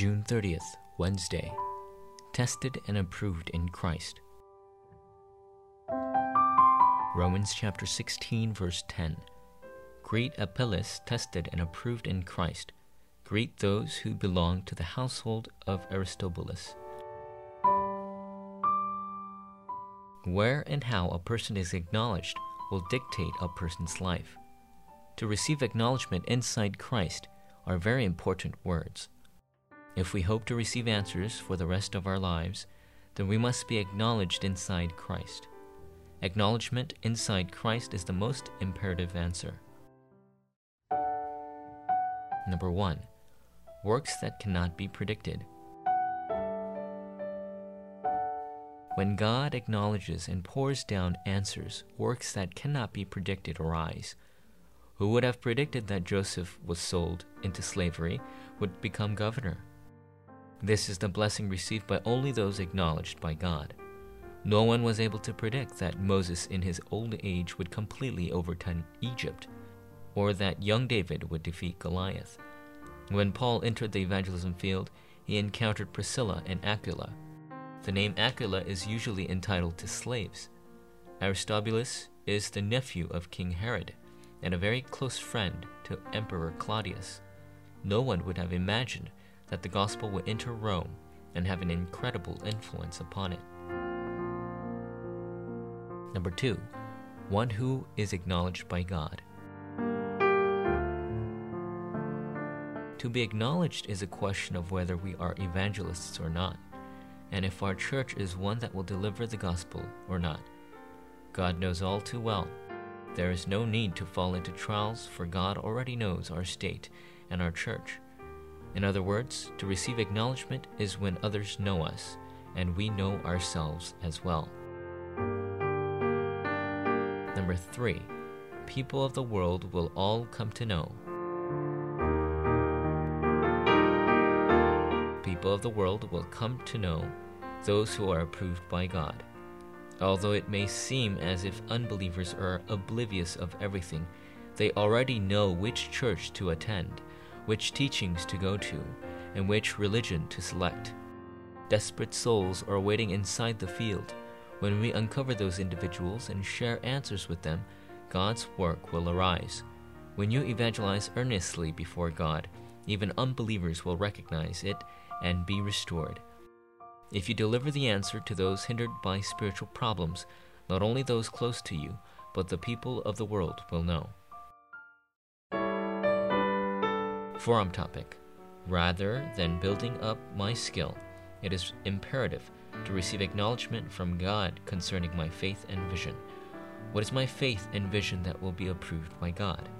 June 30th, Wednesday. Tested and approved in Christ. Romans chapter 16, verse 10. Greet Apelles, tested and approved in Christ. Greet those who belong to the household of Aristobulus. Where and how a person is acknowledged will dictate a person's life. To receive acknowledgement inside Christ are very important words. If we hope to receive answers for the rest of our lives, then we must be acknowledged inside Christ. Acknowledgement inside Christ is the most imperative answer. Number one, works that cannot be predicted. When God acknowledges and pours down answers, works that cannot be predicted arise. Who would have predicted that Joseph was sold into slavery, would become governor? This is the blessing received by only those acknowledged by God. No one was able to predict that Moses in his old age would completely overturn Egypt, or that young David would defeat Goliath. When Paul entered the evangelism field, he encountered Priscilla and Aquila. The name Aquila is usually entitled to slaves. Aristobulus is the nephew of King Herod and a very close friend to Emperor Claudius. No one would have imagined that the gospel would enter Rome and have an incredible influence upon it. Number two, one who is acknowledged by God. To be acknowledged is a question of whether we are evangelists or not, and if our church is one that will deliver the gospel or not. God knows all too well. There is no need to fall into trials, for God already knows our state and our church. In other words, to receive acknowledgement is when others know us and we know ourselves as well. Number three, people of the world will all come to know. People of the world will come to know those who are approved by God. Although it may seem as if unbelievers are oblivious of everything, they already know which church to attend which teachings to go to, and which religion to select. Desperate souls are waiting inside the field. When we uncover those individuals and share answers with them, God's work will arise. When you evangelize earnestly before God, even unbelievers will recognize it and be restored. If you deliver the answer to those hindered by spiritual problems, not only those close to you, but the people of the world will know. Forum topic Rather than building up my skill, it is imperative to receive acknowledgement from God concerning my faith and vision. What is my faith and vision that will be approved by God?